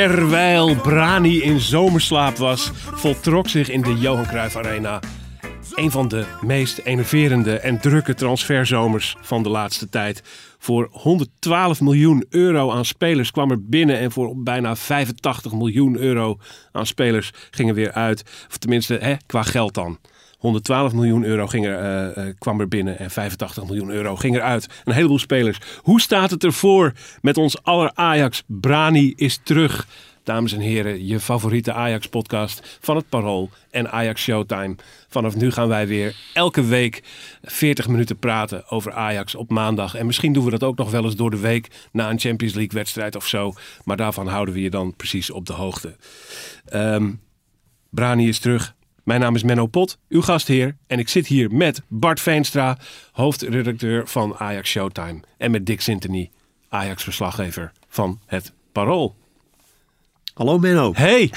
Terwijl Brani in zomerslaap was, voltrok zich in de Johan Cruijff Arena een van de meest enerverende en drukke transferzomers van de laatste tijd. Voor 112 miljoen euro aan spelers kwam er binnen en voor bijna 85 miljoen euro aan spelers gingen weer uit. Of tenminste, hè, qua geld dan. 112 miljoen euro ging er, eh, eh, kwam er binnen en 85 miljoen euro ging eruit. Een heleboel spelers. Hoe staat het ervoor met ons aller Ajax? Brani is terug. Dames en heren, je favoriete Ajax-podcast van het Parool en Ajax Showtime. Vanaf nu gaan wij weer elke week 40 minuten praten over Ajax op maandag. En misschien doen we dat ook nog wel eens door de week na een Champions League-wedstrijd of zo. Maar daarvan houden we je dan precies op de hoogte. Ehm, Brani is terug. Mijn naam is Menno Pot, uw gastheer. En ik zit hier met Bart Veenstra, hoofdredacteur van Ajax Showtime. En met Dick Sintony, Ajax-verslaggever van het Parool. Hallo Menno. Hey,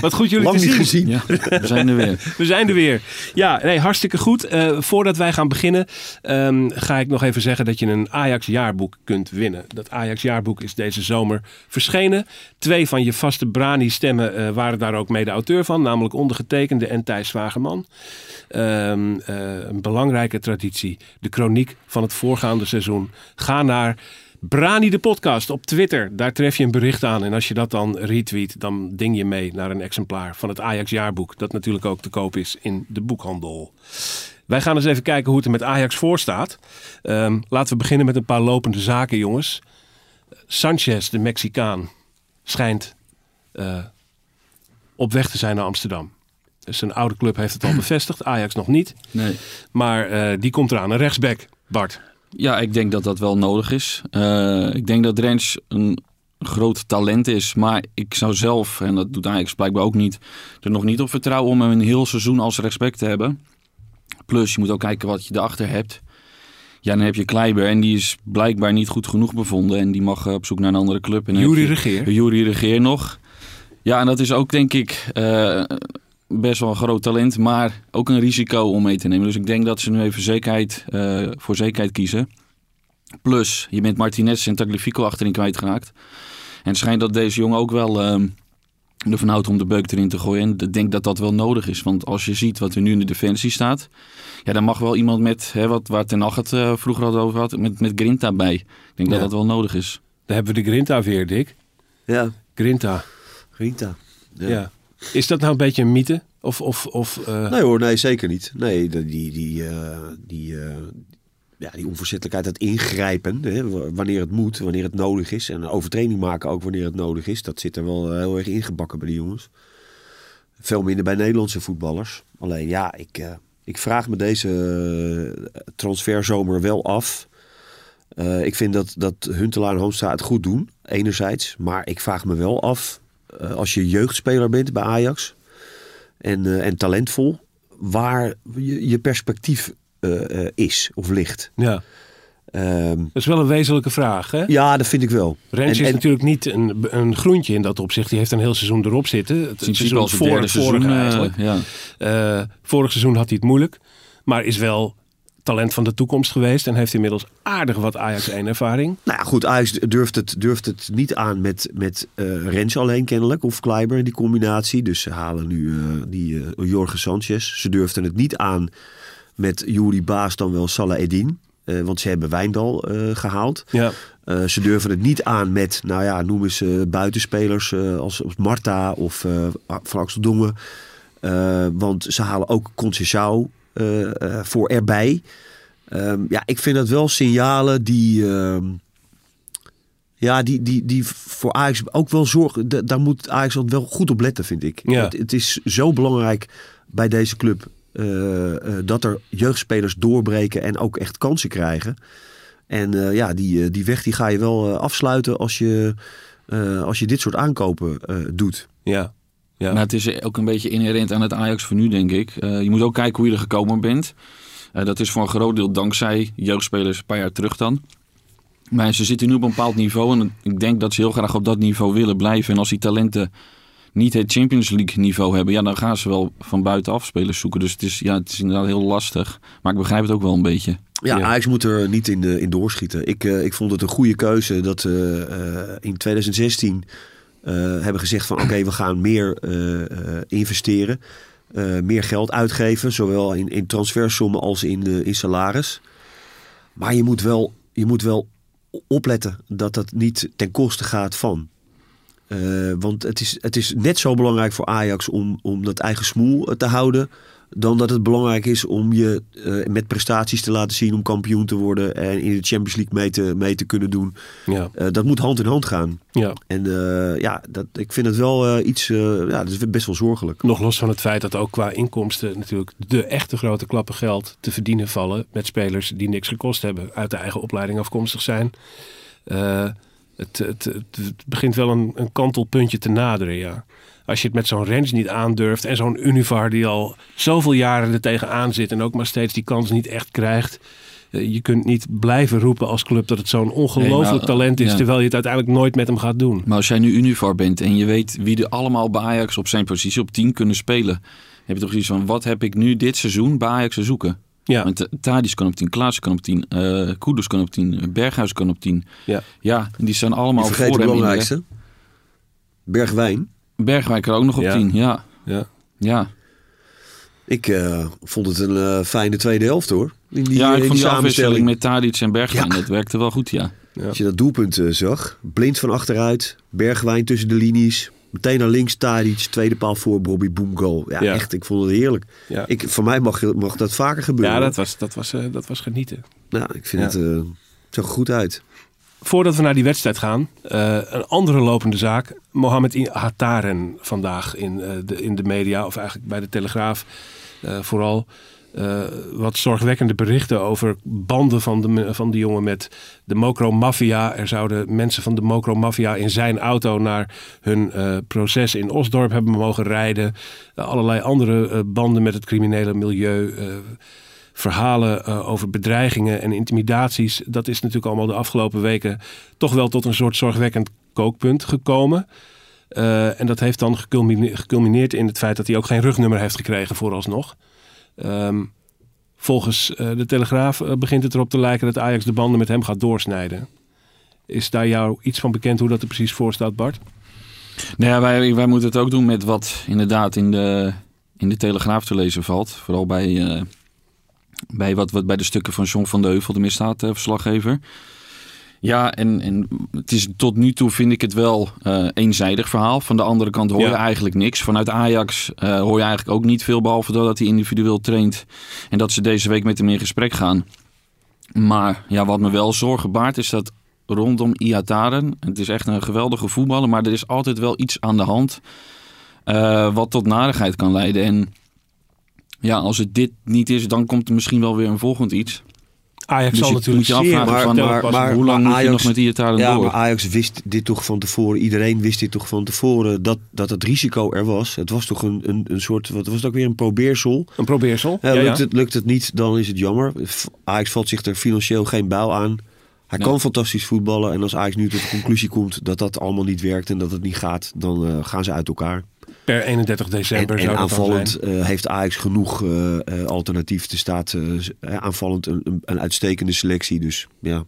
wat goed jullie Lang te niet zien. gezien. Ja, we zijn er weer. We zijn er weer. Ja, nee, hartstikke goed. Eh, voordat wij gaan beginnen, ehm, ga ik nog even zeggen dat je een Ajax jaarboek kunt winnen. Dat Ajax jaarboek is deze zomer verschenen. Twee van je vaste Brani-stemmen eh, waren daar ook mede auteur van, namelijk ondergetekende en Thijs Zwageman. Ehm, eh, een belangrijke traditie. De chroniek van het voorgaande seizoen. Ga naar Brani de podcast op Twitter. Daar tref je een bericht aan. En als je dat dan retweet, dan ding je mee naar een exemplaar van het Ajax jaarboek. Dat natuurlijk ook te koop is in de boekhandel. Wij gaan eens even kijken hoe het er met Ajax voor staat. Ehm, laten we beginnen met een paar lopende zaken, jongens. Sanchez, de Mexicaan, schijnt eh, op weg te zijn naar Amsterdam. Dus zijn oude club heeft het al bevestigd, Ajax nog niet. Nee. Maar eh, die komt eraan, een rechtsback, Bart. Ja, ik denk dat dat wel nodig is. Eh, ik denk dat Rens een groot talent is. Maar ik zou zelf, en dat doet Ajax blijkbaar ook niet, er nog niet op vertrouwen om hem een heel seizoen als respect te hebben. Plus, je moet ook kijken wat je erachter hebt. Ja, dan heb je Kleiber en die is blijkbaar niet goed genoeg bevonden. En die mag eh, op zoek naar een andere club. En Jury Regeer. Jury Regeer nog. Ja, en dat is ook denk ik eh, best wel een groot talent, maar ook een risico om mee te nemen. Dus ik denk dat ze nu even zekerheid, eh, voor zekerheid kiezen. Plus, je bent Martinez en Tagliafico achterin kwijtgeraakt. En het schijnt dat deze jongen ook wel ehm ervan houdt om de beuk erin te gooien. En ik denk dat dat wel nodig is. Want als je ziet wat er nu in de defensie staat... Ja, dan mag wel iemand met, hè, wat, waar Ten Hag het eh, vroeger al over had, met, met Grinta bij. Ik denk Ja. dat dat wel nodig is. Daar hebben we de Grinta weer, Dick. Ja, Grinta, Rita. ja. Is dat nou een beetje een mythe? Of, of, of eh, Nee hoor, nee, zeker niet. Nee, die, die, eh, die, eh, ja, die het ingrijpen, hè, wa- wanneer het moet, wanneer het nodig is. En overtreding maken ook wanneer het nodig is. Dat zit er wel heel erg ingebakken bij die jongens. Veel minder bij Nederlandse voetballers. Alleen ja, ik, ik vraag me deze transferzomer wel af. Ik vind dat, dat Huntelaar en Hoonstra het goed doen, enerzijds. Maar ik vraag me wel af, als je jeugdspeler bent bij Ajax en, eh, en talentvol, waar je, je perspectief eh, eh, is of ligt. ja, Ehm, dat is wel een wezenlijke vraag, hè? ja, dat vind ik wel. Rens En- is en- natuurlijk niet een, een groentje in dat opzicht. Die heeft een heel seizoen erop zitten. Het, Het seizoen voor vorige seizoen. eh, eigenlijk. ja. Eh, vorig seizoen had hij het moeilijk. Maar is wel talent van de toekomst geweest. En heeft inmiddels aardig wat Ajax 1 ervaring. Nou ja, goed, Ajax durft het, durft het niet aan met, met eh Rens alleen kennelijk. Of Kleiber, die combinatie. Dus ze halen nu eh, die eh Jorge Sanchez. Ze durfden het niet aan met Juri Baas dan wel Salah Eddin. Eh, want ze hebben Wijndal eh, gehaald. Ja, ze durven het niet aan met, nou ja, noem eens buitenspelers als, als Marta of Van Axel Dongen. Want ze halen ook eh voor erbij. Ehm, ja, ik vind dat wel signalen die, ehm, ja, die, die, die voor Ajax ook wel zorgen. Da- Daar moet Ajax wel goed op letten, vind ik. Ja. Het, het is zo belangrijk bij deze club eh, eh, dat er jeugdspelers doorbreken en ook echt kansen krijgen. En eh, ja, die, eh, die weg die ga je wel eh, afsluiten als je, eh, als je dit soort aankopen eh, doet. ja. Ja. Maar het is ook een beetje inherent aan het Ajax van nu, denk ik. Eh, je moet ook kijken hoe je er gekomen bent. Eh, dat is voor een groot deel dankzij jeugdspelers een paar jaar terug dan. Maar ze zitten nu op een bepaald niveau. En ik denk dat ze heel graag op dat niveau willen blijven. En als die talenten niet het Champions League niveau hebben, ja, dan gaan ze wel van buitenaf spelers zoeken. Dus het is, ja, het is inderdaad heel lastig. Maar ik begrijp het ook wel een beetje. Ja, Ja. Ajax moet er niet in, eh, in doorschieten. Ik, eh, ik vond het een goede keuze dat eh, in 2016 eh, hebben gezegd van oké, we gaan meer eh, eh, investeren. eh, meer geld uitgeven, zowel in, in transfersommen als in, eh, in salaris. Maar je moet, wel, je moet wel opletten dat dat niet ten koste gaat van. Eh, want het is, het is net zo belangrijk voor Ajax om, om dat eigen smoel eh, te houden. Dan dat het belangrijk is om je eh, met prestaties te laten zien om kampioen te worden. En in de Champions League mee te, mee te kunnen doen. Ja, Eh, dat moet hand in hand gaan. ja. En eh, ja, dat, ik vind het wel iets, ja, dat is best wel zorgelijk. Nog los van het feit dat ook qua inkomsten natuurlijk de echte grote klappen geld te verdienen vallen met spelers die niks gekost hebben, uit de eigen opleiding afkomstig zijn. Het, het, begint wel een, een kantelpuntje te naderen, ja. Als je het met zo'n range niet aandurft en zo'n Univar die al zoveel jaren er tegenaan zit en ook maar steeds die kans niet echt krijgt. eh, Je kunt niet blijven roepen als club dat het zo'n ongelooflijk Nee, talent is, ja. terwijl je het uiteindelijk nooit met hem gaat doen. Maar als jij nu Univar bent en je weet wie er allemaal bij Ajax op zijn positie op 10 kunnen spelen. Heb je toch iets van, wat heb ik nu dit seizoen bij Ajax te zoeken? Ja, Want eh, Tadic kan op 10, Klaassen kan op 10, eh Kudus kan op 10, Berghuis kan op 10. ja. Ja, die zijn allemaal vergeet voor in de- belangrijkste. Bergwijn. Bergwijn kan ook nog op Ja. 10, ja. ja. Ja, Ik eh, vond het een eh, fijne tweede helft hoor. In die, ja eh, ik in vond die samenstelling. afwisseling met Tadic en Bergwijn, Ja. dat werkte wel goed, ja. Als je dat doelpunt eh, zag. Blind van achteruit. Bergwijn tussen de linies. Meteen naar links Tadic. Tweede paal voor Bobby Boom goal. Ja, Ja. echt. Ik vond het heerlijk. Ja. Ik, voor mij mag, mag dat vaker gebeuren. Ja, dat was, dat was, eh, dat was genieten. Nou, ik vind het... eh zag er goed uit. Voordat we naar die wedstrijd gaan, eh, een andere lopende zaak. Mohamed Hataren vandaag in, eh, de, in de media, of eigenlijk bij de Telegraaf eh, vooral. Eh, wat zorgwekkende berichten over banden van de, van jongen met de Mokro Mafia. Er zouden mensen van de Mokro Mafia in zijn auto naar hun eh, proces in Osdorp hebben mogen rijden. Eh, allerlei andere banden met het criminele milieu. verhalen over bedreigingen en intimidaties. Dat is natuurlijk allemaal de afgelopen weken toch wel tot een soort zorgwekkend kookpunt gekomen. En dat heeft dan geculmine- geculmineerd in het feit dat hij ook geen rugnummer heeft gekregen vooralsnog. Ehm, volgens eh, de Telegraaf eh, begint het erop te lijken dat Ajax de banden met hem gaat doorsnijden. Is daar jou iets van bekend hoe dat er precies voor staat, Bart? Nou ja, wij, wij moeten het ook doen met wat inderdaad in de, in de Telegraaf te lezen valt. Vooral bij, eh, bij, wat, wat bij de stukken van John van de Heuvel, de misdaadverslaggever. Ja, en, en het is tot nu toe vind ik het wel eh, eenzijdig verhaal. Van de andere kant hoor je Ja. eigenlijk niks. Vanuit Ajax eh, hoor je eigenlijk ook niet veel, behalve dat hij individueel traint. En dat ze deze week met hem in gesprek gaan. Maar ja, wat me wel zorgen baart is dat rondom Iataren. Het is echt een geweldige voetballer, maar er is altijd wel iets aan de hand. eh, wat tot narigheid kan leiden. En ja, als het dit niet is, dan komt er misschien wel weer een volgend iets. Ajax Dus zal je natuurlijk moet je afvragen Maar, van, maar, pas- maar, Hoe lang maar moet je nog Ajax, met Iataren ja, door? maar Ajax wist dit toch van tevoren. Iedereen wist dit toch van tevoren dat, dat het risico er was. Het was toch een, een, een soort, wat was het ook weer, een probeersel. een probeersel. Ja, Ja, lukt, ja. Het, lukt het niet, dan is het jammer. Ajax valt zich er financieel geen buil aan. Hij Nee. kan fantastisch voetballen. En als Ajax nu tot de conclusie komt dat dat allemaal niet werkt en dat het niet gaat, dan eh, gaan ze uit elkaar. Per 31 En, december en zou aanvallend zijn. eh, heeft Ajax genoeg eh, eh, alternatief. Er staat aanvallend een, een, een uitstekende selectie. Dus ja,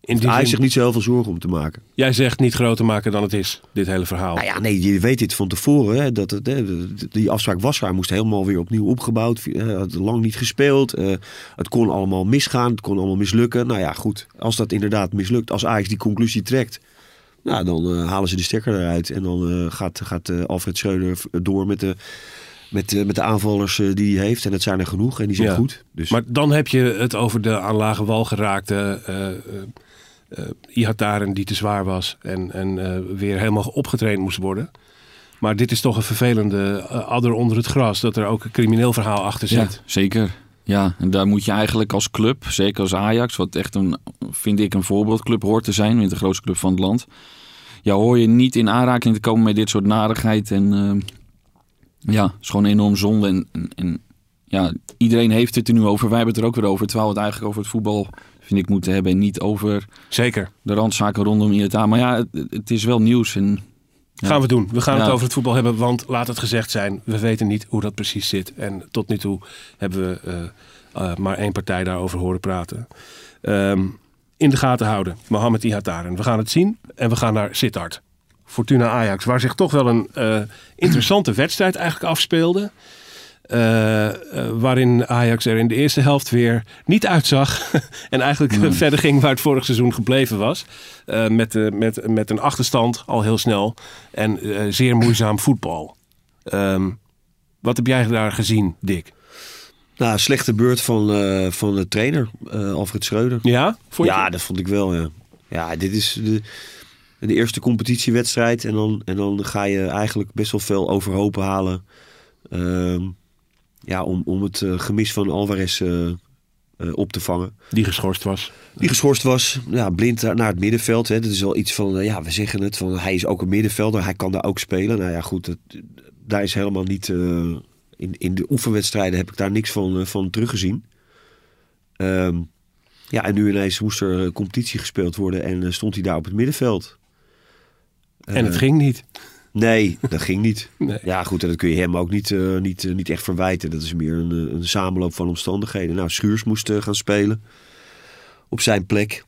In die Ajax zin, zich niet zo heel veel zorgen om te maken. jij zegt niet groter maken dan het is, dit hele verhaal. Nou ja, nee, je weet dit van tevoren. Hè, dat het, hè, die afspraak was. Hij moest helemaal weer opnieuw opgebouwd. Had lang niet gespeeld. het kon allemaal misgaan. Het kon allemaal mislukken. Nou ja, goed. Als dat inderdaad mislukt. Als Ajax die conclusie trekt. Nou, dan eh, halen ze de stekker eruit. En dan eh, gaat, gaat eh, Alfred Schreuder door met de, met, eh, met de aanvallers die hij heeft. En dat zijn er genoeg. En die zijn Ja. goed. Dus Maar dan heb je het over de aan lage wal geraakte eh eh, eh, Ihataren die te zwaar was en, en eh, weer helemaal opgetraind moest worden. Maar dit is toch een vervelende adder onder het gras, dat er ook een crimineel verhaal achter Ja, zit. zeker. Ja, en daar moet je eigenlijk als club, zeker als Ajax, wat echt een, vind ik, een voorbeeldclub hoort te zijn, de grootste club van het land. Ja, hoor je niet in aanraking te komen met dit soort narigheid. En eh, ja, het is gewoon enorm zonde. En, en, en ja, iedereen heeft het er nu over. Wij hebben het er ook weer over. Terwijl we het eigenlijk over het voetbal vind ik, moeten hebben. En niet over Zeker. de randzaken rondom IETA. Maar ja, het, het is wel nieuws. En. Gaan we doen. We gaan het over het voetbal hebben, want laat het gezegd zijn, we weten niet hoe dat precies zit. En tot nu toe hebben we eh, eh, maar één partij daarover horen praten. Ehm, in de gaten houden, Mohamed Ihataren. We gaan het zien en we gaan naar Sittard. Fortuna Ajax, waar zich toch wel een eh, interessante wedstrijd eigenlijk afspeelde. Eh, eh, waarin Ajax er in de eerste helft weer niet uitzag. en eigenlijk Nee. verder ging waar het vorig seizoen gebleven was. Eh, met, met, met een achterstand al heel snel. En zeer moeizaam voetbal. Ehm, wat heb jij daar gezien, Dick? Nou, slechte beurt van, van de trainer, Alfred Schreuder. Ja? Vond je? Ja, dat vond ik wel, ja. Ja, dit is de, de eerste competitiewedstrijd. En dan, en dan ga je eigenlijk best wel veel overhoop halen. Ehm, ja, om, om het eh, gemis van Alvarez eh, eh, op te vangen. Die geschorst was. Die geschorst was, ja, blind naar het middenveld. Hè. Dat is wel iets van, ja, we zeggen het, van hij is ook een middenvelder. Hij kan daar ook spelen. Nou ja, goed, dat, daar is helemaal niet... in, in de oefenwedstrijden heb ik daar niks van, van teruggezien. Ehm, ja, en nu ineens moest er competitie gespeeld worden en stond hij daar op het middenveld. En het ging niet. Nee, dat ging niet. Nee. Ja, goed, en dat kun je hem ook niet, eh, niet, eh, niet echt verwijten. Dat is meer een, eh, een samenloop van omstandigheden. Nou, Schuurs moest gaan spelen op zijn plek.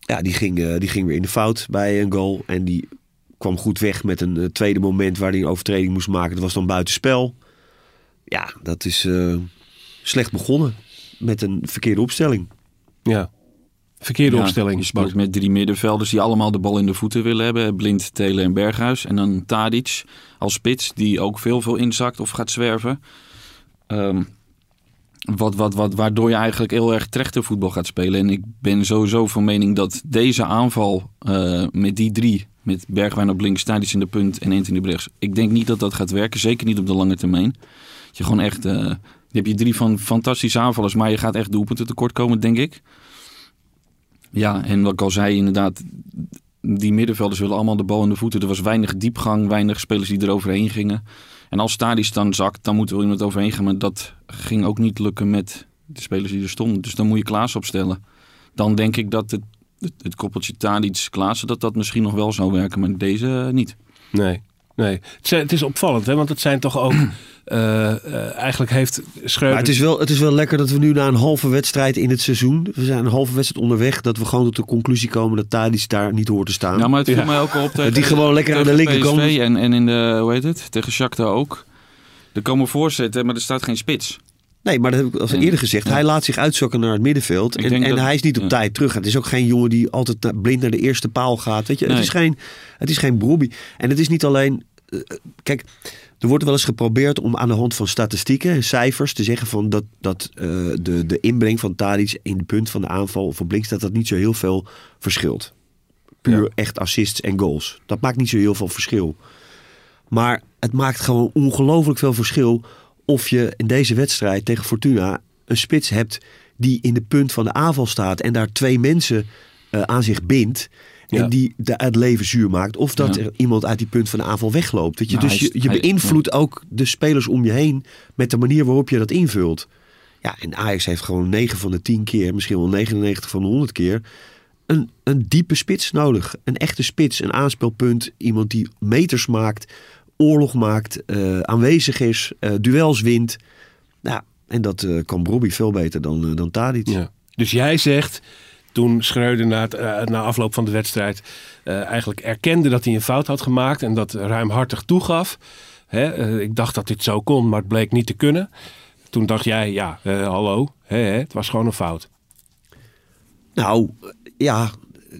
Ja, die ging, die ging weer in de fout bij een goal. En die kwam goed weg met een tweede moment waar hij een overtreding moest maken. Dat was dan buitenspel. Ja, dat is slecht begonnen met een verkeerde opstelling. Ja. Verkeerde Ja, opstelling. Je speelt met drie middenvelders die allemaal de bal in de voeten willen hebben. Blind, Telen en Berghuis. En dan Tadic als spits die ook veel, veel inzakt of gaat zwerven. Ehm, wat, wat, wat, waardoor je eigenlijk heel erg trechtervoetbal gaat spelen. En ik ben sowieso van mening dat deze aanval eh, met die drie... met Bergwijn op links, Tadic in de punt en Anthony op rechts... ik denk niet dat dat gaat werken. Zeker niet op de lange termijn. Je gewoon echt... eh, dan heb je drie van fantastische aanvallers... maar je gaat echt doelpunten tekort komen, denk ik. Ja, en wat ik al zei, inderdaad, die middenvelders willen allemaal de bal in de voeten. Er was weinig diepgang, weinig spelers die er overheen gingen. En als Stadis dan zakt, dan moet er iemand overheen gaan. Maar dat ging ook niet lukken met de spelers die er stonden. Dus dan moet je Klaas opstellen. Dan denk ik dat het, het, het koppeltje Tadic Klaassen, dat dat misschien nog wel zou werken. Maar deze niet. Nee, nee. Het, zijn- het is opvallend, hè? want het zijn toch ook... eh, eh, eigenlijk heeft Schreuder... Maar het is, wel, het is wel lekker dat we nu na een halve wedstrijd in het seizoen... we zijn een halve wedstrijd onderweg... dat we gewoon tot de conclusie komen dat Tadic daar niet hoort te staan. Ja, maar het viel Ja. mij ook al op tegen, die gewoon lekker aan de linkerkant- En, en in de, hoe heet het, tegen Shakhtar ook. Er komen voorzetten, maar er staat geen spits. Nee, maar dat heb ik al eerder gezegd. ja. Hij laat zich uitzokken naar het middenveld. Ik En, en dat- hij is niet op ja. tijd terug. Het is ook geen jongen die altijd na- blind naar de eerste paal gaat. Weet je, het, is geen, het is geen Brobby. En het is niet alleen... eh, kijk, er wordt wel eens geprobeerd om aan de hand van statistieken en cijfers te zeggen van dat, dat eh, de, de inbreng van Tadic in de punt van de aanval of op links, dat dat niet zo heel veel verschilt. Puur Ja. echt assists en goals. Dat maakt niet zo heel veel verschil. Maar het maakt gewoon ongelooflijk veel verschil of je in deze wedstrijd tegen Fortuna een spits hebt die in de punt van de aanval staat en daar twee mensen eh, aan zich bindt. Ja. En die de, het leven zuur maakt. Of dat Ja. er iemand uit die punt van de aanval wegloopt. Weet je? Nou, dus je, beïnvloedt ook de spelers om je heen met de manier waarop je dat invult. Ja, en Ajax heeft gewoon 9 van de 10 keer, misschien wel 99 van de 100 keer, een, een diepe spits nodig. Een echte spits, een aanspeelpunt. Iemand die meters maakt, oorlog maakt, eh, aanwezig is, eh, duels wint. Nou, en dat eh, kan Bobby veel beter dan, dan Tadic. Ja. Dus jij zegt, toen Schreuder na, het, na afloop van de wedstrijd eigenlijk erkende dat hij een fout had gemaakt en dat ruimhartig toegaf. Hè, ik dacht dat dit zo kon, maar het bleek niet te kunnen. Toen dacht jij, ja, hallo, hè, hè, het was gewoon een fout. Nou, ja,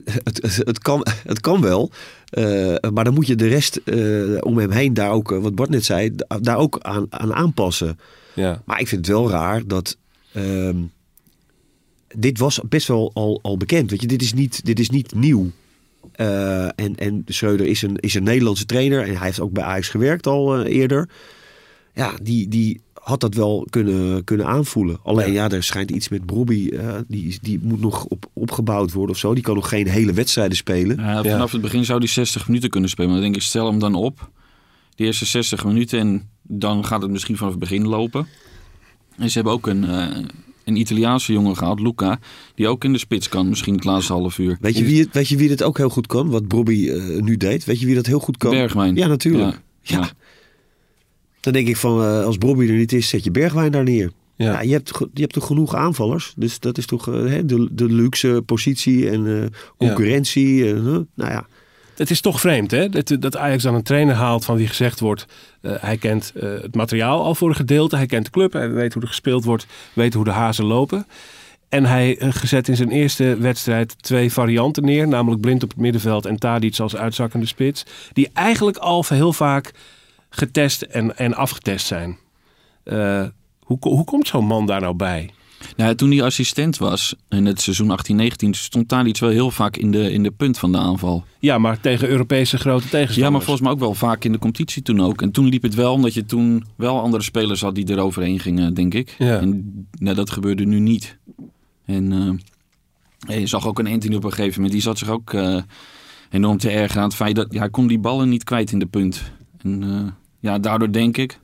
het, het, kan, het kan wel. Eh, maar dan moet je de rest eh, om hem heen daar ook, eh, wat Bart net zei, da- daar ook aan, aan aanpassen. Ja, Maar ik vind het wel raar dat. ehm, dit was best wel al, al bekend. Weet je, dit is niet, dit is niet nieuw. En, en Schreuder is een, is een Nederlandse trainer. En hij heeft ook bij Ajax gewerkt al eerder. Ja, die, die had dat wel kunnen, kunnen aanvoelen. Alleen ja, er schijnt iets met Brobby. eh, die, die moet nog op, opgebouwd worden of zo. Die kan nog geen hele wedstrijden spelen. Ja, vanaf het begin zou hij 60 minuten kunnen spelen. Maar dan denk ik, stel hem dan op. De eerste 60 minuten. En dan gaat het misschien vanaf het begin lopen. En ze hebben ook een, eh, een Italiaanse jongen gehaald, Luca, die ook in de spits kan, misschien het laatste half uur. Weet je, wie het, weet je wie dat ook heel goed kan? Wat Bobby eh, nu deed? Weet je wie dat heel goed kan? Bergwijn. Ja, natuurlijk. Ja. Ja. Dan denk ik van, eh, als Bobby er niet is, zet je Bergwijn daar neer. Ja. Ja. je, hebt, je hebt toch genoeg aanvallers? Dus dat is toch eh, hè, de, de luxe positie en eh, concurrentie. en, nou ja, Het is toch vreemd hè? Dat, dat Ajax dan een trainer haalt van wie gezegd wordt... hij kent het materiaal al voor een gedeelte. Hij kent de club. Hij weet hoe er gespeeld wordt. Weet hoe de hazen lopen. En hij gezet in zijn eerste wedstrijd twee varianten neer. Namelijk Blind op het middenveld en Tadic als uitzakkende spits. Die eigenlijk al heel vaak getest en, en afgetest zijn. Eh, hoe, hoe komt zo'n man daar nou bij? Nou, toen hij assistent was in het seizoen 18-19 stond Tadic wel heel vaak in de, in de punt van de aanval. Ja, maar tegen Europese grote tegenstanders. Ja, maar volgens mij ook wel vaak in de competitie toen ook. En toen liep het wel omdat je toen wel andere spelers had die eroverheen gingen, denk ik. Ja. En nou, dat gebeurde nu niet. En eh, je zag ook een Anthony op een gegeven moment, die zat zich ook eh, enorm te ergeren aan het feit dat ja, hij kon die ballen niet kwijt in de punt. En ja, daardoor denk ik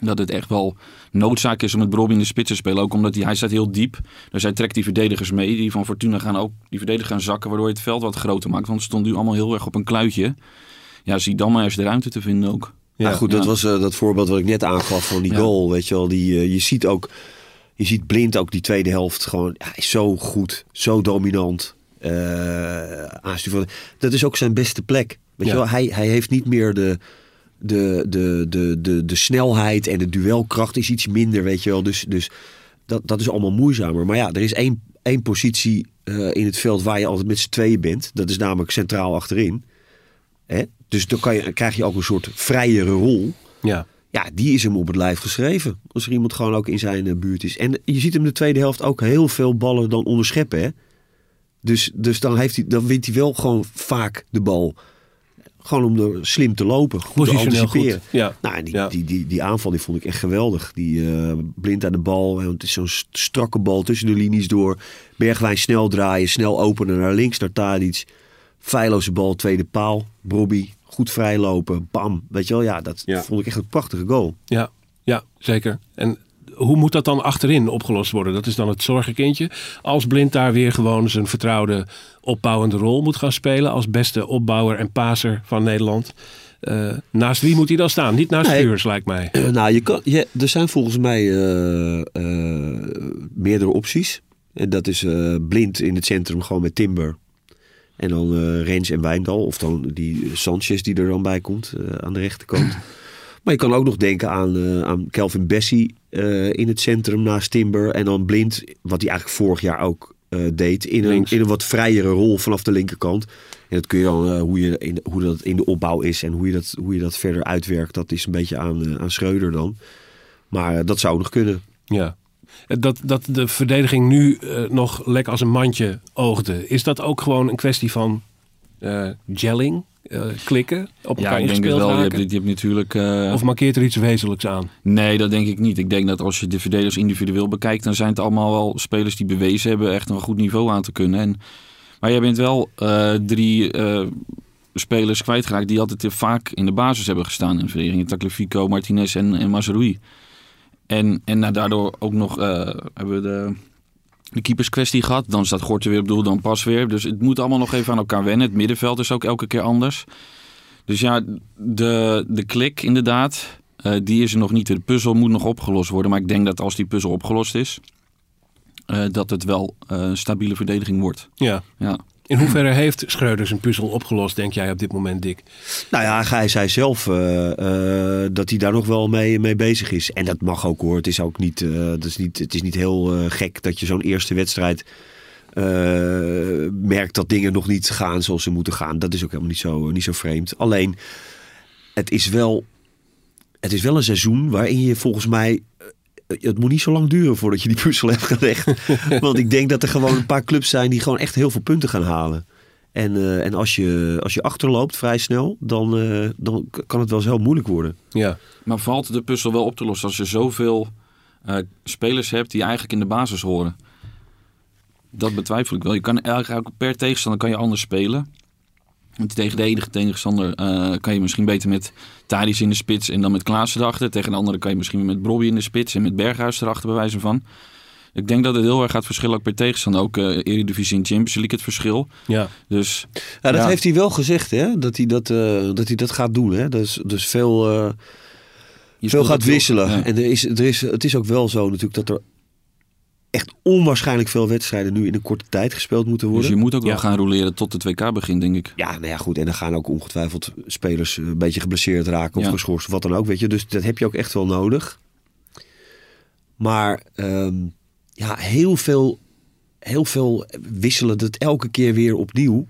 dat het echt wel noodzaak is om met Bobby in de spits te spelen. Ook omdat hij, hij staat heel diep. Dus hij trekt die verdedigers mee. Die van Fortuna gaan ook die verdedigers gaan zakken. Waardoor je het veld wat groter maakt. Want het stond nu allemaal heel erg op een kluitje. Ja, zie dan maar eens de ruimte te vinden ook. Ja, Ja, goed, dat was eh, dat voorbeeld wat ik net aangaf van die Ja. goal. Weet je wel, die, eh, je ziet ook, je ziet blind ook die tweede helft gewoon, ja, hij is zo goed, zo dominant. eh aansturen. Dat is ook zijn beste plek. Weet Ja. je wel, hij, hij heeft niet meer de, de, de, de, de, de snelheid en de duelkracht is iets minder, weet je wel. Dus, dus dat, dat is allemaal moeizamer. Maar ja, er is één, één positie eh, in het veld waar je altijd met z'n tweeën bent. Dat is namelijk centraal achterin. Hè? Dus dan kan je, krijg je ook een soort vrijere rol. Ja. Ja, die is hem op het lijf geschreven. Als er iemand gewoon ook in zijn eh, buurt is. En je ziet hem de tweede helft ook heel veel ballen dan onderscheppen. Hè? Dus, dus dan, heeft hij, dan wint hij wel gewoon vaak de bal. Gewoon om er slim te lopen. Goed te anticiperen. goed. Ja. Nou, die, Ja. die, die, die aanval die vond ik echt geweldig. Die eh, blind aan de bal. want Het is zo'n st- strakke bal tussen de linies door. Bergwijn snel draaien. Snel openen naar links naar Tadic. Feilloze bal, tweede paal. Bobby, goed vrijlopen. Bam. Weet je wel, ja, dat Ja. vond ik echt een prachtige goal. Ja, ja, zeker. En hoe moet dat dan achterin opgelost worden? Dat is dan het zorgenkindje. Als Blind daar weer gewoon zijn vertrouwde opbouwende rol moet gaan spelen. Als beste opbouwer en paser van Nederland. Eh, naast wie moet hij dan staan? Niet naast Nee. Lijkt mij. Nou, je kan, je, er zijn volgens mij eh, eh, meerdere opties. En dat is blind in het centrum gewoon met Timber. En dan Rens en Wijndal. Of dan die Sanchez die er dan bij komt aan de rechterkant. Maar je kan ook nog denken aan, eh, aan Kelvin Bessie eh, in het centrum naast Timber. En dan blind, wat hij eigenlijk vorig jaar ook eh, deed. In een, in een wat vrijere rol vanaf de linkerkant. En dat kun je dan, hoe, je in, hoe dat in de opbouw is en hoe je dat, hoe je dat verder uitwerkt, dat is een beetje aan, aan Schreuder dan. Maar dat zou nog kunnen. Ja. Dat, dat de verdediging nu nog lekker als een mandje oogde. Is dat ook gewoon een kwestie van gelling? Eh, klikken? Op Ja, elkaar ik denk het wel. Je hebt, je hebt natuurlijk... eh, Of markeert er iets wezenlijks aan? Nee, dat denk ik niet. Ik denk dat als je de verdedigers individueel bekijkt, dan zijn het allemaal wel spelers die bewezen hebben echt een goed niveau aan te kunnen. En, maar jij bent wel eh, drie eh, spelers kwijtgeraakt die altijd te vaak in de basis hebben gestaan in de verdediging. Tagliafico, Martinez en, en. En, en nou, daardoor ook nog eh, hebben we de, de keeperskwestie gehad. Dan staat Gorten weer op doel, dan pas weer. Dus het moet allemaal nog even aan elkaar wennen. Het middenveld is ook elke keer anders. Dus ja, de, de klik inderdaad, eh, die is er nog niet. De puzzel moet nog opgelost worden. Maar ik denk dat als die puzzel opgelost is, eh, dat het wel eh, een stabiele verdediging wordt. Ja. Ja. In hoeverre heeft Schreuder zijn puzzel opgelost, denk jij op dit moment, Dick? Nou ja, hij zei zelf eh, eh, dat hij daar nog wel mee, mee bezig is. En dat mag ook hoor. Het is ook niet, dat is niet, het is niet heel gek dat je zo'n eerste wedstrijd merkt dat dingen nog niet gaan zoals ze moeten gaan. Dat is ook helemaal niet zo, niet zo vreemd. Alleen, het is wel, het is wel een seizoen waarin je volgens mij het moet niet zo lang duren voordat je die puzzel hebt gelegd. Want ik denk dat er gewoon een paar clubs zijn die gewoon echt heel veel punten gaan halen. En, eh, en als, je, als je achterloopt vrij snel, dan, eh, dan kan het wel eens heel moeilijk worden. Ja. Maar valt de puzzel wel op te lossen als je zoveel eh, spelers hebt die eigenlijk in de basis horen? Dat betwijfel ik wel. Je kan eigenlijk per tegenstander kan je anders spelen. Want tegen de enige tegenstander eh, kan je misschien beter met Thadis in de spits en dan met Klaassen erachter. Tegen de andere kan je misschien met Brobby in de spits en met Berghuis erachter bij wijze van. Ik denk dat het heel erg gaat verschillen ook per tegenstander. Ook eh Eredivisie en Champions League het verschil. Ja. Dus Ja, dat Ja. heeft hij wel gezegd, hè? Dat hij dat, eh, dat, hij dat gaat doen. Hè? Dus, dus veel, eh, veel gaat wisselen. ja. En er is, er is, het is ook wel zo natuurlijk dat er echt onwaarschijnlijk veel wedstrijden nu in een korte tijd gespeeld moeten Dus worden. je moet ook wel Ja. gaan roleren tot het WK begint, denk ik. Ja, nou ja, goed. En dan gaan ook ongetwijfeld spelers eh, een beetje geblesseerd raken of Ja. geschorst, wat dan ook, weet je. Dus dat heb je ook echt wel nodig. Maar ehm, ja, heel veel, heel veel wisselen het elke keer weer opnieuw.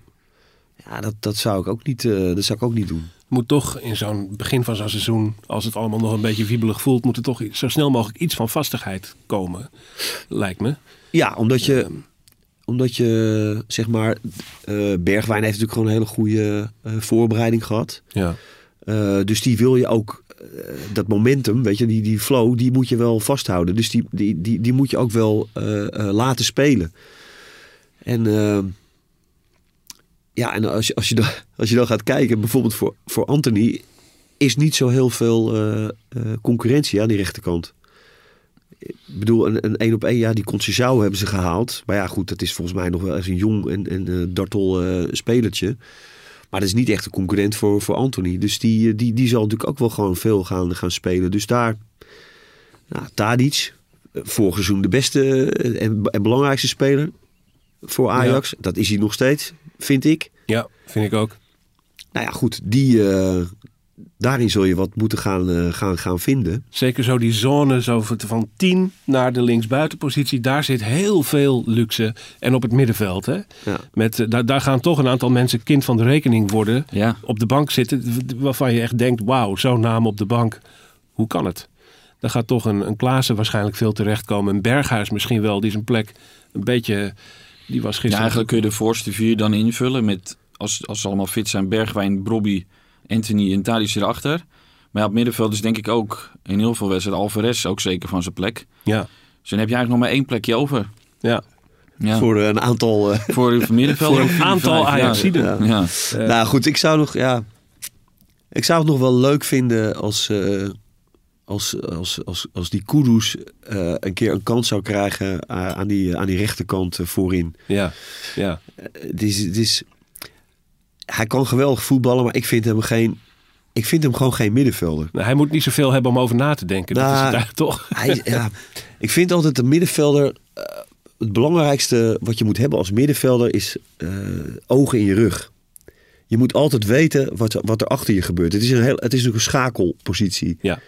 Ja, dat, dat, zou ik ook niet, eh, dat zou ik ook niet doen. Moet toch in zo'n begin van zo'n seizoen, als het allemaal nog een beetje wiebelig voelt, moet er toch zo snel mogelijk iets van vastigheid komen, lijkt me. Ja, omdat je, omdat je zeg maar, eh, Bergwijn heeft natuurlijk gewoon een hele goede eh, voorbereiding gehad. Ja. Eh, dus die wil je ook, dat momentum, weet je, die, die flow, die moet je wel vasthouden. Dus die, die, die, die moet je ook wel laten spelen. En eh, ja, en als je, als, je dan, als je dan gaat kijken, bijvoorbeeld voor, voor Anthony, is niet zo heel veel eh, eh, concurrentie aan die rechterkant. Ik bedoel, een, een één op één, ja, die Conceição hebben ze gehaald. Maar ja, goed, dat is volgens mij nog wel eens een jong en, en eh, dartel spelertje. Maar dat is niet echt een concurrent voor, voor Anthony. Dus die, die, die zal natuurlijk ook wel gewoon veel gaan, gaan spelen. Dus daar, nou, Tadic, vorig seizoen de beste en, en belangrijkste speler voor Ajax. Dat is hij nog steeds, vind ik. ja, vind ik ook. Nou ja, goed, die, eh, daarin zul je wat moeten gaan, eh, gaan, gaan vinden. Zeker zo die zone zo van- van 10 naar de linksbuitenpositie. Daar zit heel veel luxe. En op het middenveld. Hè? Ja. Met, eh, daar, daar gaan toch een aantal mensen kind van de rekening worden. Ja, Op de bank zitten. Waarvan je echt denkt, wauw, zo'n naam op de bank. Hoe kan het? Dan gaat toch een, een Klaassen waarschijnlijk veel terechtkomen. Een Berghuis misschien wel. Die zijn plek een beetje... Die was ja gisteren... eigenlijk kun je de voorste vier dan invullen met, als, als ze allemaal fit zijn, Bergwijn, Brobby, Anthony en Tadic erachter. Maar ja, op middenveld is denk ik ook in heel veel wedstrijden Alvarez ook zeker van zijn plek. Ja, Dus dan heb je eigenlijk nog maar één plekje over. ja. Ja. Voor eh, een aantal... eh, Voor het middenveld. Voor een aantal ja. Ajaxiden. Ja. Ja. Nou goed, ik zou nog... Ja, ik zou het nog wel leuk vinden als... eh, als, als, als, als die Kudus eh, een keer een kans zou krijgen eh, aan, die, aan die rechterkant eh, voorin. ja, ja. Het is, het is, hij kan geweldig voetballen, maar ik vind hem geen. Ik vind hem gewoon geen middenvelder. Nou, hij moet niet zoveel hebben om over na te denken. dat is Nou, het eigenlijk toch? Hij, ja, ik vind altijd een middenvelder. het belangrijkste wat je moet hebben als middenvelder is ogen in je rug. Je moet altijd weten wat, wat er achter je gebeurt. Het is, een heel, het is een schakelpositie. Ja.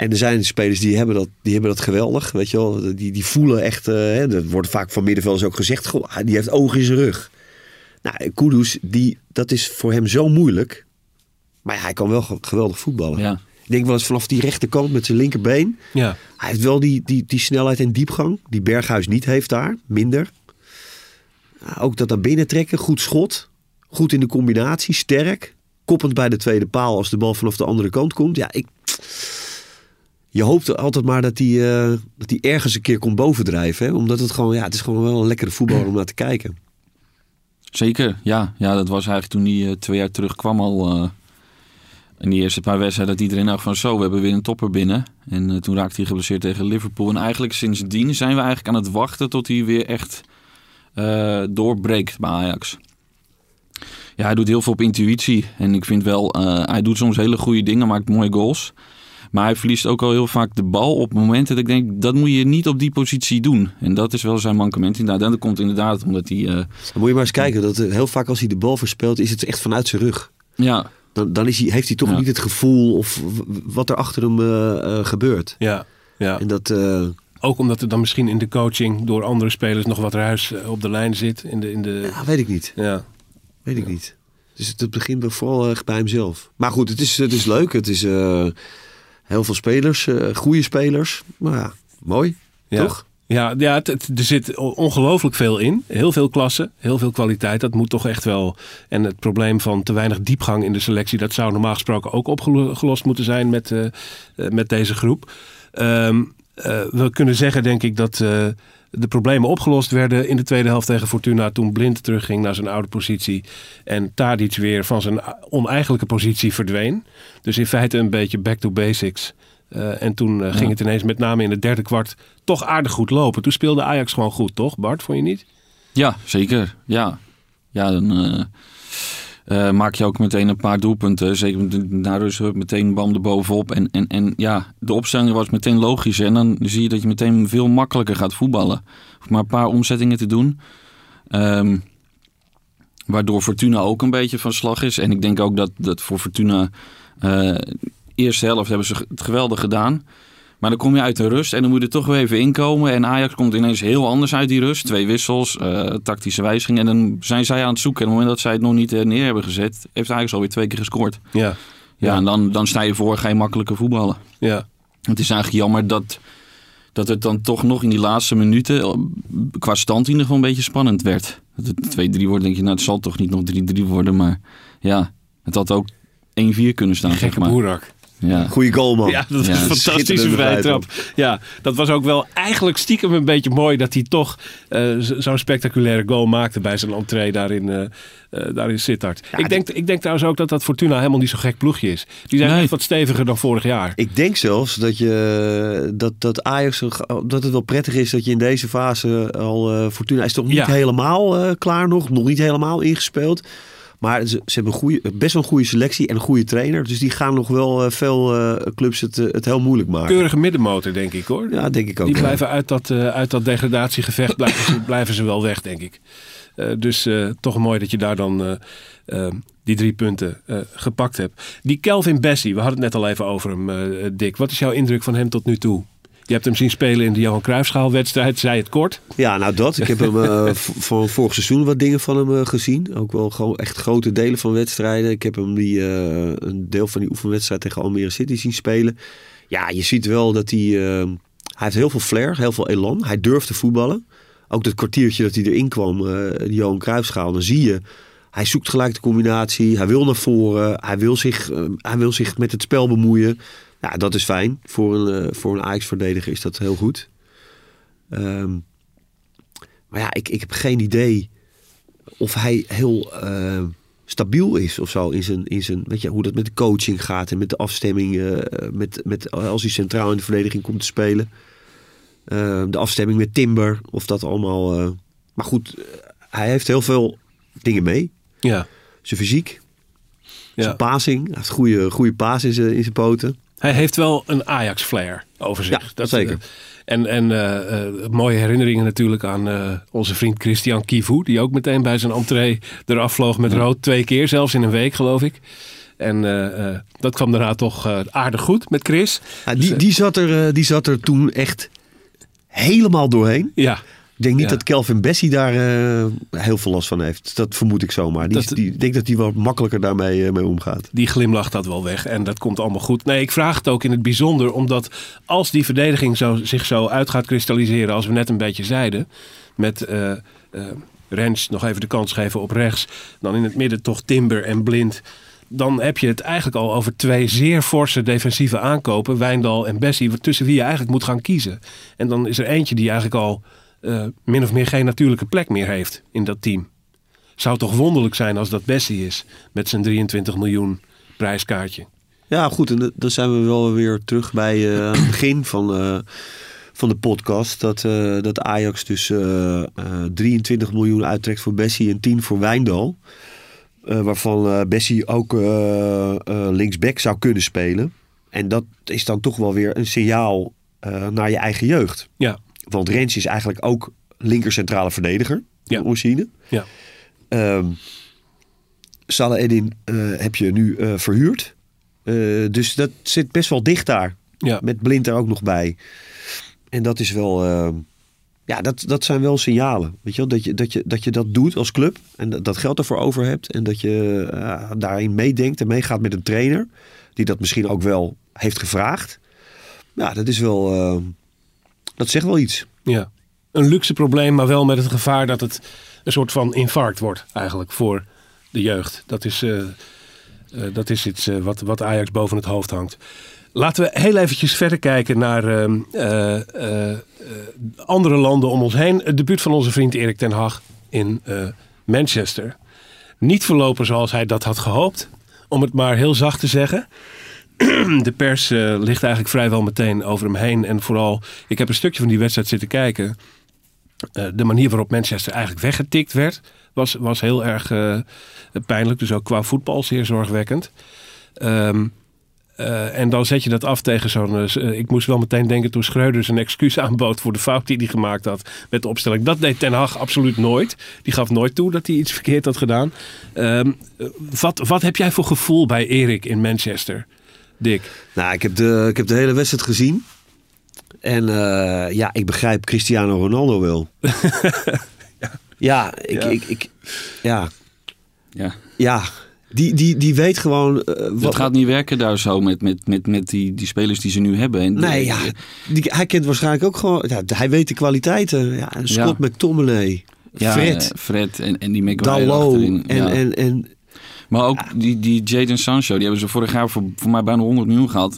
En er zijn spelers die hebben dat, die hebben dat geweldig. Weet je wel? Die, die voelen echt. eh, hè, dat wordt vaak van middenvelders ook gezegd. Goh, die heeft ogen in zijn rug. Nou, Kudus, die, dat is voor hem zo moeilijk. Maar ja, hij kan wel ge- geweldig voetballen. Ja. Ik denk wel eens vanaf die rechterkant met zijn linkerbeen. Ja, Hij heeft wel die, die, die snelheid en diepgang. Die Berghuis niet heeft daar. Minder. Ja, ook dat naar binnen trekken. Goed schot. Goed in de combinatie. Sterk. Koppend bij de tweede paal als de bal vanaf de andere kant komt. Ja, ik... Je hoopt altijd maar dat hij, eh, dat hij ergens een keer komt bovendrijven. Hè? Omdat het gewoon, ja, het is gewoon wel een lekkere voetballer om naar te kijken. Zeker, ja. ja. Dat was eigenlijk toen hij eh, twee jaar terug kwam al. eh, in die eerste paar wedstrijden dat iedereen dacht van zo, we hebben weer een topper binnen. En toen raakte hij geblesseerd tegen Liverpool. En eigenlijk sindsdien zijn we eigenlijk aan het wachten tot hij weer echt doorbreekt bij Ajax. Ja, hij doet heel veel op intuïtie. En ik vind wel, hij doet soms hele goede dingen, maakt mooie goals. Maar hij verliest ook al heel vaak de bal op momenten dat ik denk, dat moet je niet op die positie doen. En dat is wel zijn mankement inderdaad. En dat komt inderdaad omdat hij, eh, Dan moet je maar eens kijken. Dat heel vaak als hij de bal verspeelt, is het echt vanuit zijn rug. ja, Dan, dan is hij, heeft hij toch Ja. niet het gevoel of wat er achter hem eh, eh, gebeurt. ja, ja. En dat, eh, Ook omdat er dan misschien in de coaching door andere spelers nog wat ruis op de lijn zit. In de, in de, ja, weet ik niet. ja. Weet ik niet. Dus het, begint vooral echt bij hemzelf. Maar goed, het is, het is leuk. Het is eh, heel veel spelers, eh goede spelers. Maar ja, mooi, Ja. toch? Ja, ja het, het- er zit ongelooflijk veel in. Heel veel klassen, heel veel kwaliteit. Dat moet toch echt wel. En het probleem van te weinig diepgang in de selectie, dat zou normaal gesproken ook opgelost moeten zijn met, eh, eh, met deze groep. Ehm, eh, we kunnen zeggen, denk ik, dat de problemen opgelost werden in de tweede helft tegen Fortuna. Toen Blind terugging naar zijn oude positie. En Tadic weer van zijn oneigenlijke positie verdween. Dus in feite een beetje back to basics. Eh, en toen eh, ging het ineens met name in het derde kwart toch aardig goed lopen. Toen speelde Ajax gewoon goed, toch Bart? Vond je niet? Ja, zeker. Ja, ja dan eh, eh, maak je ook meteen een paar doelpunten. Zeker met- na rust hup, meteen bam er bovenop. En, en, en ja, de opstelling was meteen logisch. En dan zie je dat je meteen veel makkelijker gaat voetballen. Hoef maar een paar omzettingen te doen. Ehm, waardoor Fortuna ook een beetje van slag is. En ik denk ook dat, dat voor Fortuna... eh eerste helft hebben ze het geweldig gedaan. Maar dan kom je uit de rust en dan moet je er toch weer even inkomen. En Ajax komt ineens heel anders uit die rust. Twee wissels, eh, tactische wijzigingen. En dan zijn zij aan het zoeken. En op het moment dat zij het nog niet eh, neer hebben gezet, heeft Ajax alweer twee keer gescoord. Ja. Ja, Ja. en dan, dan sta je voor, ga je makkelijker voetballen. Ja. Het is eigenlijk jammer dat, dat het dan toch nog in die laatste minuten, eh, qua stand in ieder geval, een beetje spannend werd. Dat het 2-3 wordt, denk je, nou het zal toch niet nog 3-3 worden. Maar ja, het had ook 1-4 kunnen staan, zeg Gekke maar. boerak. Ja. Goeie goal, man. Ja, dat Ja, was een fantastische schitterende vrije trap. vrijtrap. Ja, dat was ook wel eigenlijk stiekem een beetje mooi dat hij toch eh, zo'n spectaculaire goal maakte bij zijn entree daar in, eh eh, daar in Sittard. ik, denk, ik denk trouwens ook dat dat Fortuna helemaal niet zo'n gek ploegje is. Die zijn Nee. echt wat steviger dan vorig jaar. Ik denk zelfs dat, je, dat, dat Ajax dat het wel prettig is dat je in deze fase al eh, Fortuna is toch niet Ja. helemaal eh, klaar nog, nog niet helemaal ingespeeld. Maar ze, ze hebben een goede, best wel een goede selectie en een goede trainer. Dus die gaan nog wel eh, veel eh, clubs het, eh, het heel moeilijk maken. Keurige middenmotor, denk ik hoor. Ja, denk ik ook. Die ja. blijven uit dat, uit dat degradatiegevecht blijven ze, blijven ze wel weg, denk ik. Dus toch mooi dat je daar dan die drie punten gepakt hebt. Die Kelvin Bessie, we hadden het net al even over hem, Dick. Wat is jouw indruk van hem tot nu toe? Je hebt hem zien spelen in de Johan Cruijffschaalwedstrijd, zei het kort. Ja, nou dat. Ik heb hem eh, van vorig seizoen wat dingen van hem eh, gezien. Ook wel gewoon echt grote delen van wedstrijden. Ik heb hem die, eh, een deel van die oefenwedstrijd tegen Almere City zien spelen. Ja, je ziet wel dat hij... hij heeft heel veel flair, heel veel elan. Hij durft te voetballen. Ook dat kwartiertje dat hij erin kwam, de Johan Cruijffschaal. Dan zie je, hij zoekt gelijk de combinatie. Hij wil naar voren. Hij wil zich, hij wil zich met het spel bemoeien. Ja, dat is fijn. Voor een, eh, voor een Ajax-verdediger is dat heel goed. Ehm, maar ja, ik, ik heb geen idee of hij heel eh, stabiel is of zo in zijn, in zijn, weet je, hoe dat met de coaching gaat en met de afstemming, eh, met, met, als hij centraal in de verdediging komt te spelen. Eh, de afstemming met Timber, of dat allemaal. maar goed, hij heeft heel veel dingen mee. Ja, Zijn fysiek, ja. zijn passing, hij heeft goede, goede paas in zijn, in zijn poten. Hij heeft wel een Ajax-flair over zich. Ja, zeker. eh, en en eh, eh, mooie herinneringen natuurlijk aan onze vriend Christian Kivu. Die ook meteen bij zijn entree eraf vloog met rood. Twee keer, zelfs in een week geloof ik. En dat kwam daarna toch aardig goed met Chris. Ja, die, die, zat er, die zat er toen echt helemaal doorheen. Ja, Ik denk niet Ja. dat Kelvin Bessie daar eh, heel veel last van heeft. Dat vermoed ik zomaar. Die, Dat- die, ik denk dat hij wel makkelijker daarmee eh, mee omgaat. die glimlacht dat wel weg. En dat komt allemaal goed. Nee, ik vraag het ook in het bijzonder. Omdat als die verdediging zo, zich zo uit gaat kristalliseren. Als we net een beetje zeiden. Met eh Rens nog even de kans geven op rechts. Dan in het midden toch Timber en Blind. Dan heb je het eigenlijk al over twee zeer forse defensieve aankopen. Wijndal en Bessie. Tussen wie je eigenlijk moet gaan kiezen. En dan is er eentje die eigenlijk al eh, min of meer geen natuurlijke plek meer heeft in dat team. Zou toch wonderlijk zijn als dat Bessie is. Met zijn 23 miljoen prijskaartje. Ja, goed. En da- dan zijn we wel weer terug bij eh, het begin van, eh, van de podcast. Dat, dat Ajax dus eh, eh, 23 miljoen uittrekt voor Bessie en 10 voor Wijndal. Waarvan Bessie ook linksback zou kunnen spelen. En dat is dan toch wel weer een signaal naar je eigen jeugd. Ja, Want Rens is eigenlijk ook linker centrale verdediger. Ja. Origine. ja. Ehm Salah Eddin eh, heb je nu eh, verhuurd. Eh, dus dat zit best wel dicht daar. ja. Met Blind er ook nog bij. En dat is wel... ehm, ja, dat, dat zijn wel signalen. Weet je wel? Dat, je, dat, je, dat je dat doet als club. En dat, dat geld ervoor over hebt. En dat je daarin meedenkt en meegaat met een trainer. Die dat misschien ook wel heeft gevraagd. Ja, dat is wel... dat zegt wel iets. ja. Een luxe probleem, maar wel met het gevaar dat het een soort van infarct wordt eigenlijk voor de jeugd. Dat is, eh, eh, dat is iets eh, wat, wat Ajax boven het hoofd hangt. Laten we heel eventjes verder kijken naar andere landen om ons heen. Het debuut van onze vriend Erik ten Hag in Manchester. Niet verlopen zoals hij dat had gehoopt, om het maar heel zacht te zeggen. de pers eh, ligt eigenlijk vrijwel meteen over hem heen. En vooral, ik heb een stukje van die wedstrijd zitten kijken. Eh, de manier waarop Manchester eigenlijk weggetikt werd, was, was heel erg eh, pijnlijk. Dus ook qua voetbal zeer zorgwekkend. Ehm, eh, en dan zet je dat af tegen zo'n. ik moest wel meteen denken toen Schreuder zijn excuus aanbood voor de fout die hij gemaakt had met de opstelling. Dat deed Ten Hag absoluut nooit. Die gaf nooit toe dat hij iets verkeerd had gedaan. Ehm, eh, wat, wat heb jij voor gevoel bij Erik in Manchester, Dick? Nou, ik heb de, ik heb de hele wedstrijd gezien. En eh, ja, ik begrijp Cristiano Ronaldo wel. ja. ik, Ja. Ik, ik, ja, Ja. ja. Die, die, die weet gewoon. eh, Dat wat, gaat niet werken daar zo met, met, met, met die, die spelers die ze nu hebben. En Nee, ja. Die, hij kent waarschijnlijk ook gewoon. Ja, hij weet de kwaliteiten. Ja, Scott Ja. McTominay, ja, Fred, eh, Fred en, en die Dalot. achterin. En, ja. en, en Maar ook die, die Jadon Sancho, die hebben ze vorig jaar voor, voor mij bijna 100 miljoen gehad.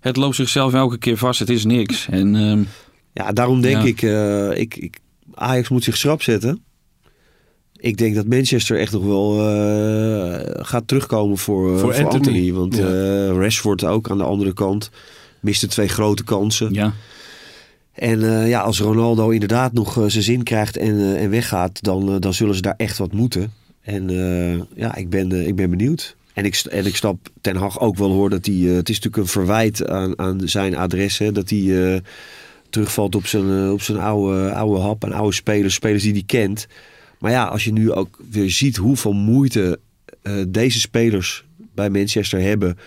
Het loopt zichzelf elke keer vast. Het is niks. En ehm, ja, daarom denk Ja. ik, eh, ik, ik. Ajax moet zich schrap zetten. Ik denk dat Manchester echt nog wel eh, gaat terugkomen voor, eh, Voor voor, Anthony. Want Ja. eh, Rashford ook aan de andere kant. Miste twee grote kansen. ja, En eh, ja, als Ronaldo inderdaad nog zijn zin krijgt en, eh, en weggaat, dan, dan zullen ze daar echt wat moeten. En eh, ja, ik ben, eh, ik ben benieuwd. En ik, en ik snap Ten Hag ook wel hoor dat hij... eh, het is natuurlijk een verwijt aan, aan zijn adres. Hè, dat hij terugvalt op zijn, op zijn oude, oude hap en oude spelers. Spelers die hij kent. Maar ja, als je nu ook weer ziet hoeveel moeite deze spelers bij Manchester hebben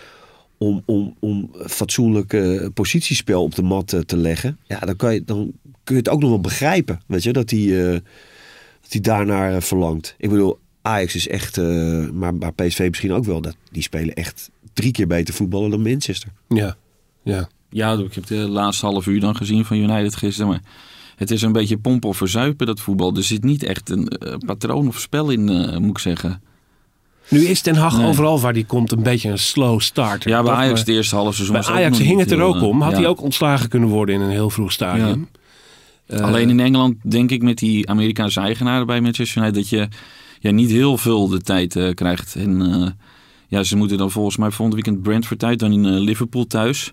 om, om, om fatsoenlijk positiespel op de mat te leggen. Ja, dan, kan je, dan kun je het ook nog wel begrijpen. Weet je, dat hij, dat hij daarnaar verlangt. Ik bedoel, Ajax is echt, eh, maar, maar PSV misschien ook wel. Dat, die spelen echt drie keer beter voetballen dan Manchester. Ja, ja. ja, ik heb de laatste half uur dan gezien van United gisteren. Maar het is een beetje pompen of verzuipen, dat voetbal. Er zit niet echt een eh, patroon of spel in, eh, moet ik zeggen. Nu is Ten Hag Nee. overal waar die komt een beetje een slow starter. Ja, bij? Ajax de eerste half seizoen bij Ajax hing het er heel, ook om. Had ja. hij ook ontslagen kunnen worden in een heel vroeg stadium. Alleen in Engeland denk ik met die Amerikaanse eigenaren bij Manchester United dat je ja, niet heel veel de tijd eh, krijgt. En eh, ja, ze moeten dan volgens mij volgend weekend Brentford uit, dan in eh, Liverpool thuis.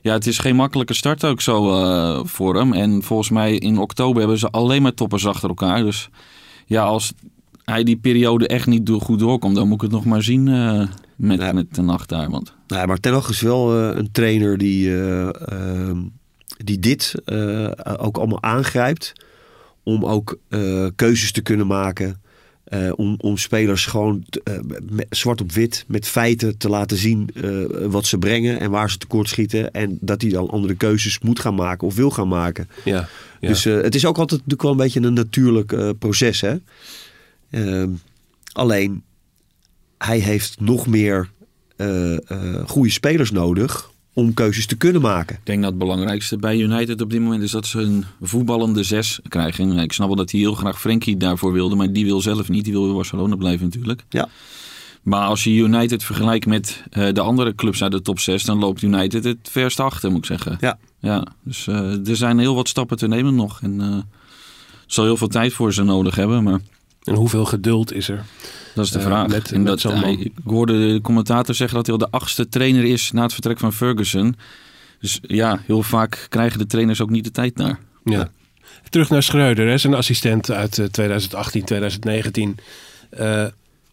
Ja, het is geen makkelijke start ook zo voor hem. En volgens mij in oktober hebben ze alleen maar toppers achter elkaar. Dus ja, als hij die periode echt niet do- goed doorkomt, dan moet ik het nog maar zien met, Ja. met de nacht daar. Want Nou, maar Ten Hag is wel een trainer die, eh, ehm, die dit ook allemaal aangrijpt. Om ook keuzes te kunnen maken. Eh, om, om spelers gewoon eh, met- zwart op wit met feiten te laten zien eh, wat ze brengen en waar ze tekort schieten. En dat hij dan andere keuzes moet gaan maken of wil gaan maken. ja, ja. Dus het is ook altijd natuurlijk wel een beetje een natuurlijk proces. Hè? Ehm, alleen, hij heeft nog meer goede spelers nodig om keuzes te kunnen maken. Ik denk dat het belangrijkste bij United op dit moment is dat ze een voetballende zes krijgen. En Ik snap wel dat hij heel graag Frenkie daarvoor wilde, maar die wil zelf niet. Die wil bij Barcelona blijven natuurlijk. Ja. Maar als je United vergelijkt met eh, de andere clubs uit de top 6, dan loopt United het verst achter, moet ik zeggen. Ja. ja dus eh, er zijn heel wat stappen te nemen nog. En eh, er zal heel veel tijd voor ze nodig hebben, maar En hoeveel geduld is er? Dat is de Eh, vraag. met- en met dat, zo'n hij- man. ik hoorde de commentator zeggen dat hij al de achtste trainer is na het vertrek van Ferguson. Dus ja, heel vaak krijgen de trainers ook niet de tijd naar. Ja. Terug naar Schreuder, hè, zijn assistent uit eh, 2018, 2019. Eh,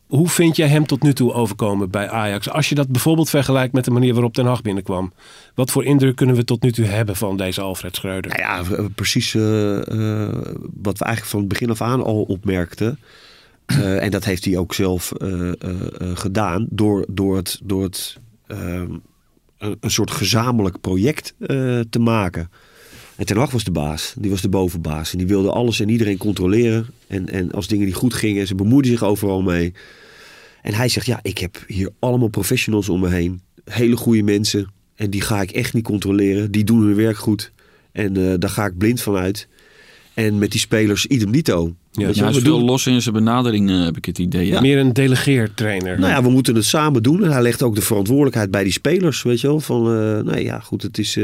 hoe vind jij hem tot nu toe overkomen bij Ajax? Als je dat bijvoorbeeld vergelijkt met de manier waarop Ten Hag binnenkwam. Wat voor indruk kunnen we tot nu toe hebben van deze Alfred Schreuder? Nou ja, eh, precies eh, eh, wat we eigenlijk van het begin af aan al opmerkten. Eh, en dat heeft hij ook zelf eh, eh, gedaan door, door het, door het ehm, een, soort gezamenlijk project te maken. En Ten Hag was de baas, die was de bovenbaas. En die wilde alles en iedereen controleren. En, en als dingen niet goed gingen, ze bemoeiden zich overal mee. En hij zegt, ja, ik heb hier allemaal professionals om me heen. Hele goede mensen. En die ga ik echt niet controleren. Die doen hun werk goed. En daar ga ik blind van uit. En met die spelers idem dito. Ja, Ja, wel, hij is veel doen- los in zijn benadering, eh, heb ik het idee. Ja. Meer een delegeertrainer. Nou ja, we moeten het samen doen. En hij legt ook de verantwoordelijkheid bij die spelers. Weet je wel? Van, eh nee, ja, goed, het is, eh,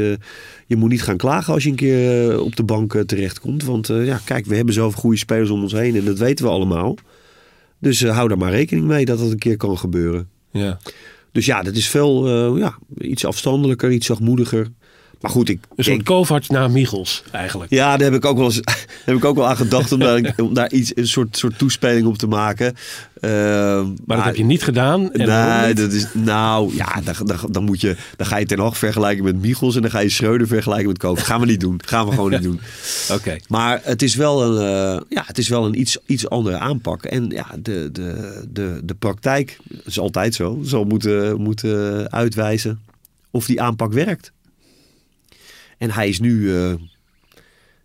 je moet niet gaan klagen als je een keer eh, op de bank terechtkomt. Want eh, ja, kijk, we hebben zoveel goede spelers om ons heen. En dat weten we allemaal. Dus eh, hou daar maar rekening mee dat dat een keer kan gebeuren. Ja. Dus ja, dat is veel eh, ja, iets afstandelijker, iets zachtmoediger. Maar goed, ik Een soort denk... Kovacs na Michels eigenlijk. Ja, daar heb ik ook wel, eens, heb ik ook wel aan gedacht om daar, om daar iets, een soort, soort toespeling op te maken. Eh, Maar dat heb je niet gedaan. Nee, niet? dat is. Nou ja, dan, dan, dan, moet je, dan ga je Ten Hag vergelijken met Michels en dan ga je Schreuder vergelijken met Koop. Gaan we niet doen. Gaan we gewoon niet doen. Oké. Maar het is wel een, eh, ja, het is wel een iets, iets andere aanpak. En ja, de, de, de, de praktijk, dat is altijd zo, zal moeten, moeten uitwijzen of die aanpak werkt. En hij is nu, eh,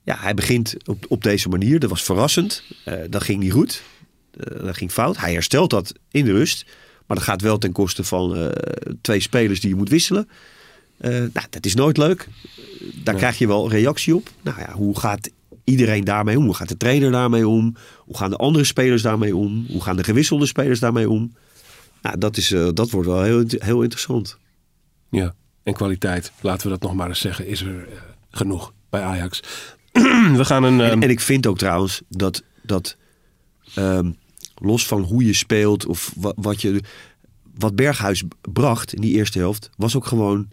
ja, hij begint op, op deze manier. Dat was verrassend. Eh, dat ging niet goed. Eh, dat ging fout. Hij herstelt dat in de rust. Maar dat gaat wel ten koste van twee spelers die je moet wisselen. Nou, dat is nooit leuk. Daar krijg je wel reactie op. Nou ja, hoe gaat iedereen daarmee om? Hoe gaat de trainer daarmee om? Hoe gaan de andere spelers daarmee om? Hoe gaan de gewisselde spelers daarmee om? Nou, dat, is, dat wordt wel heel, heel interessant. Ja. En kwaliteit, laten we dat nog maar eens zeggen, is er eh, genoeg bij Ajax. we gaan een... En, ehm, en ik vind ook trouwens dat, dat ehm, los van hoe je speelt of wat, wat je. Wat Berghuis bracht in die eerste helft was ook gewoon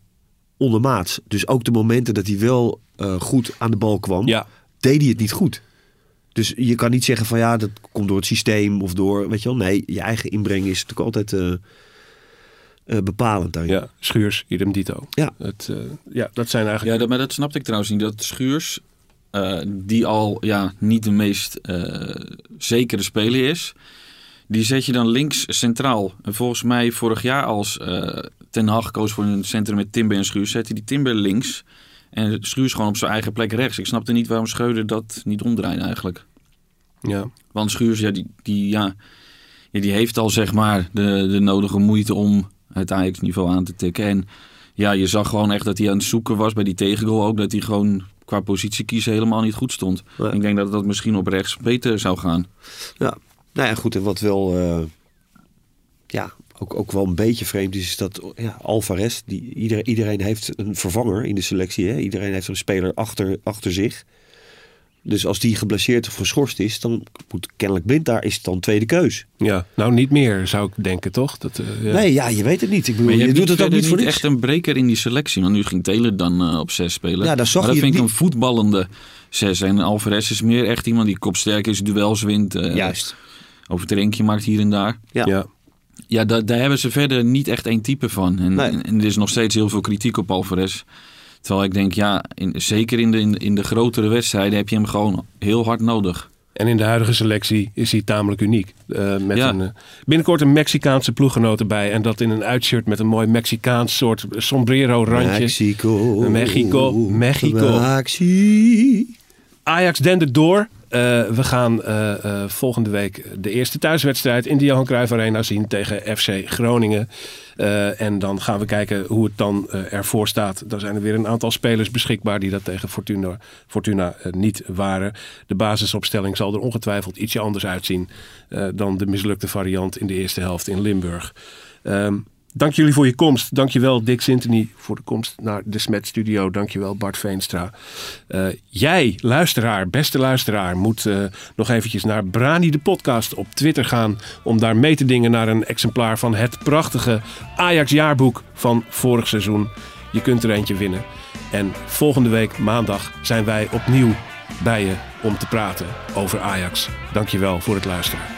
ondermaats. Dus ook de momenten dat hij wel eh, goed aan de bal kwam, ja, deed hij het niet goed. Dus je kan niet zeggen van ja, dat komt door het systeem of door, weet je wel. Nee, je eigen inbreng is natuurlijk altijd eh, eh, bepalend daarin. ja, Schuurs, idem dito. Ja. Het, eh, ja, dat zijn Ja, eigenlijk... dat, maar dat snapte ik trouwens niet. Dat Schuurs, eh, die al ja, niet de meest eh, zekere speler is, die zet je dan links centraal. En volgens mij vorig jaar als eh, Ten Hag koos voor een centrum met Timber en Schuurs, zette die Timber links en Schuurs gewoon op zijn eigen plek rechts. Ik snapte niet waarom Schreuder dat niet omdraaide eigenlijk. Ja. Want Schuurs, ja, die, die, ja, ja, die heeft al zeg maar de, de nodige moeite om het Ajax-niveau aan te tikken. En ja, je zag gewoon echt dat hij aan het zoeken was bij die tegengoal ook. Dat hij gewoon qua positie kiezen helemaal niet goed stond. Nee. Ik denk dat dat misschien op rechts beter zou gaan. Ja, nou ja, goed. En wat wel, eh, ja, ook, ook wel een beetje vreemd is, is dat ja, Alvarez, die, iedereen, iedereen heeft een vervanger in de selectie. Hè? Iedereen heeft een speler achter, achter zich. Dus als die geblesseerd of geschorst is, dan moet kennelijk blind daar is het dan tweede keus. ja, nou niet meer zou ik denken, toch? Dat, eh, ja. Nee, ja, je weet het niet. Ik bedoel, Maar je, doet het ook niet voor niks. echt een breker in die selectie. Want nu ging Taylor dan eh, op zes spelen. Ja, daar zag maar dat je vind ik niet- een voetballende zes. En Alvarez is meer echt iemand die kopsterk is, duels wint. eh Juist. Overtrenkje maakt hier en daar. Ja. Ja. Ja, da- daar hebben ze verder niet echt één type van. En, Nee. en, en er is nog steeds heel veel kritiek op Alvarez. Terwijl ik denk, ja, in, zeker in de, in, in de grotere wedstrijden heb je hem gewoon heel hard nodig. En in de huidige selectie is hij tamelijk uniek. Eh, met Ja. een, eh, binnenkort een Mexicaanse ploeggenoot erbij. En dat in een uitshirt met een mooi Mexicaans soort sombrero randje. Mexico. Mexico, Mexico. Ajax dendert door. Eh, we gaan eh, eh, volgende week de eerste thuiswedstrijd in de Johan Cruijff Arena zien tegen FC Groningen. En dan gaan we kijken hoe het dan ervoor staat. Dan zijn er weer een aantal spelers beschikbaar die dat tegen Fortuna, Fortuna niet waren. De basisopstelling zal er ongetwijfeld ietsje anders uitzien dan de mislukte variant in de eerste helft in Limburg. Ehm, Dank jullie voor je komst. Dank je wel Dick Sintony voor de komst naar de Smet Studio. Dank je wel Bart Veenstra. Eh, jij, luisteraar, beste luisteraar, moet eh, nog eventjes naar Brani de podcast op Twitter gaan... om daar mee te dingen naar een exemplaar van het prachtige Ajax jaarboek van vorig seizoen. Je kunt er eentje winnen. En volgende week maandag zijn wij opnieuw bij je om te praten over Ajax. Dank je wel voor het luisteren.